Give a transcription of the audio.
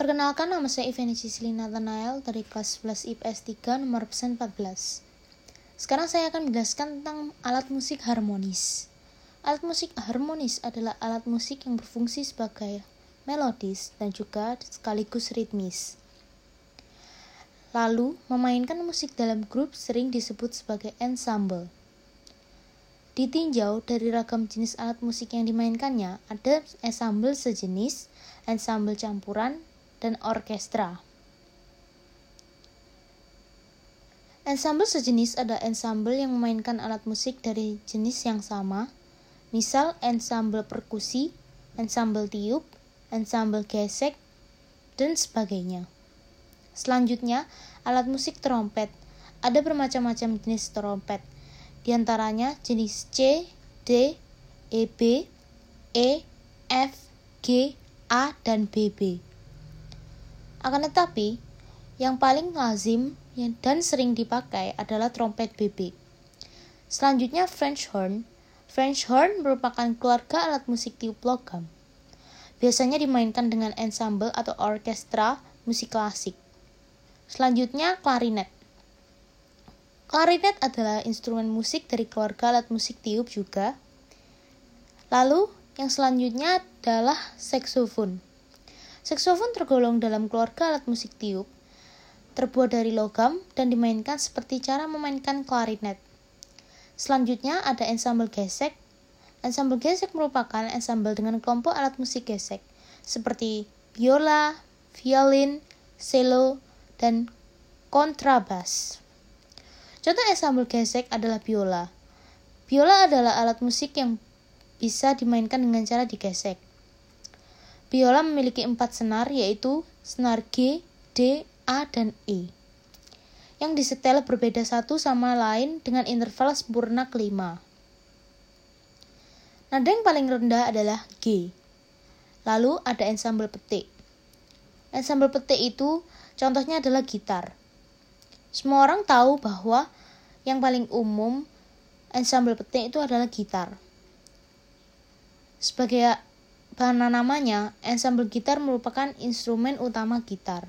Perkenalkan nama saya Ivani Cislin Nathanael dari kelas 11 IPS 3 nomor pesan 14. Sekarang saya akan menjelaskan tentang alat musik harmonis. Alat musik harmonis adalah alat musik yang berfungsi sebagai melodis dan juga sekaligus ritmis. Lalu, memainkan musik dalam grup sering disebut sebagai ensemble. Ditinjau dari ragam jenis alat musik yang dimainkannya, ada ensemble sejenis, ensemble campuran, dan orkestra. Ensemble sejenis adalah ensemble yang memainkan alat musik dari jenis yang sama, misal ensemble perkusi, ensemble tiup, ensemble gesek, dan sebagainya. Selanjutnya, alat musik trompet. Ada bermacam-macam jenis trompet, di antaranya jenis C, D, E, B, E, F, G, A, dan BB. Akan tetapi, yang paling lazim dan sering dipakai adalah trompet BB. Selanjutnya French horn. French horn merupakan keluarga alat musik tiup logam. Biasanya dimainkan dengan ensemble atau orkestra musik klasik. Selanjutnya, klarinet. Klarinet adalah instrumen musik dari keluarga alat musik tiup juga. Lalu, yang selanjutnya adalah saksofon. Saksofon tergolong dalam keluarga alat musik tiup, terbuat dari logam dan dimainkan seperti cara memainkan klarinet. Selanjutnya ada ensemble gesek. Ensemble gesek merupakan ensemble dengan kelompok alat musik gesek, seperti biola, violin, cello, dan kontrabas. Contoh ensemble gesek adalah biola. Biola adalah alat musik yang bisa dimainkan dengan cara digesek. Biola memiliki empat senar yaitu senar G, D, A, dan E yang disetel berbeda satu sama lain dengan interval sempurna kelima. Nada yang paling rendah adalah G. Lalu ada ensemble petik. Ensemble petik itu Contohnya adalah gitar. Semua orang tahu bahwa yang paling umum ensemble petik itu adalah gitar. Sebagai bahan namanya, ensemble gitar merupakan instrumen utama gitar.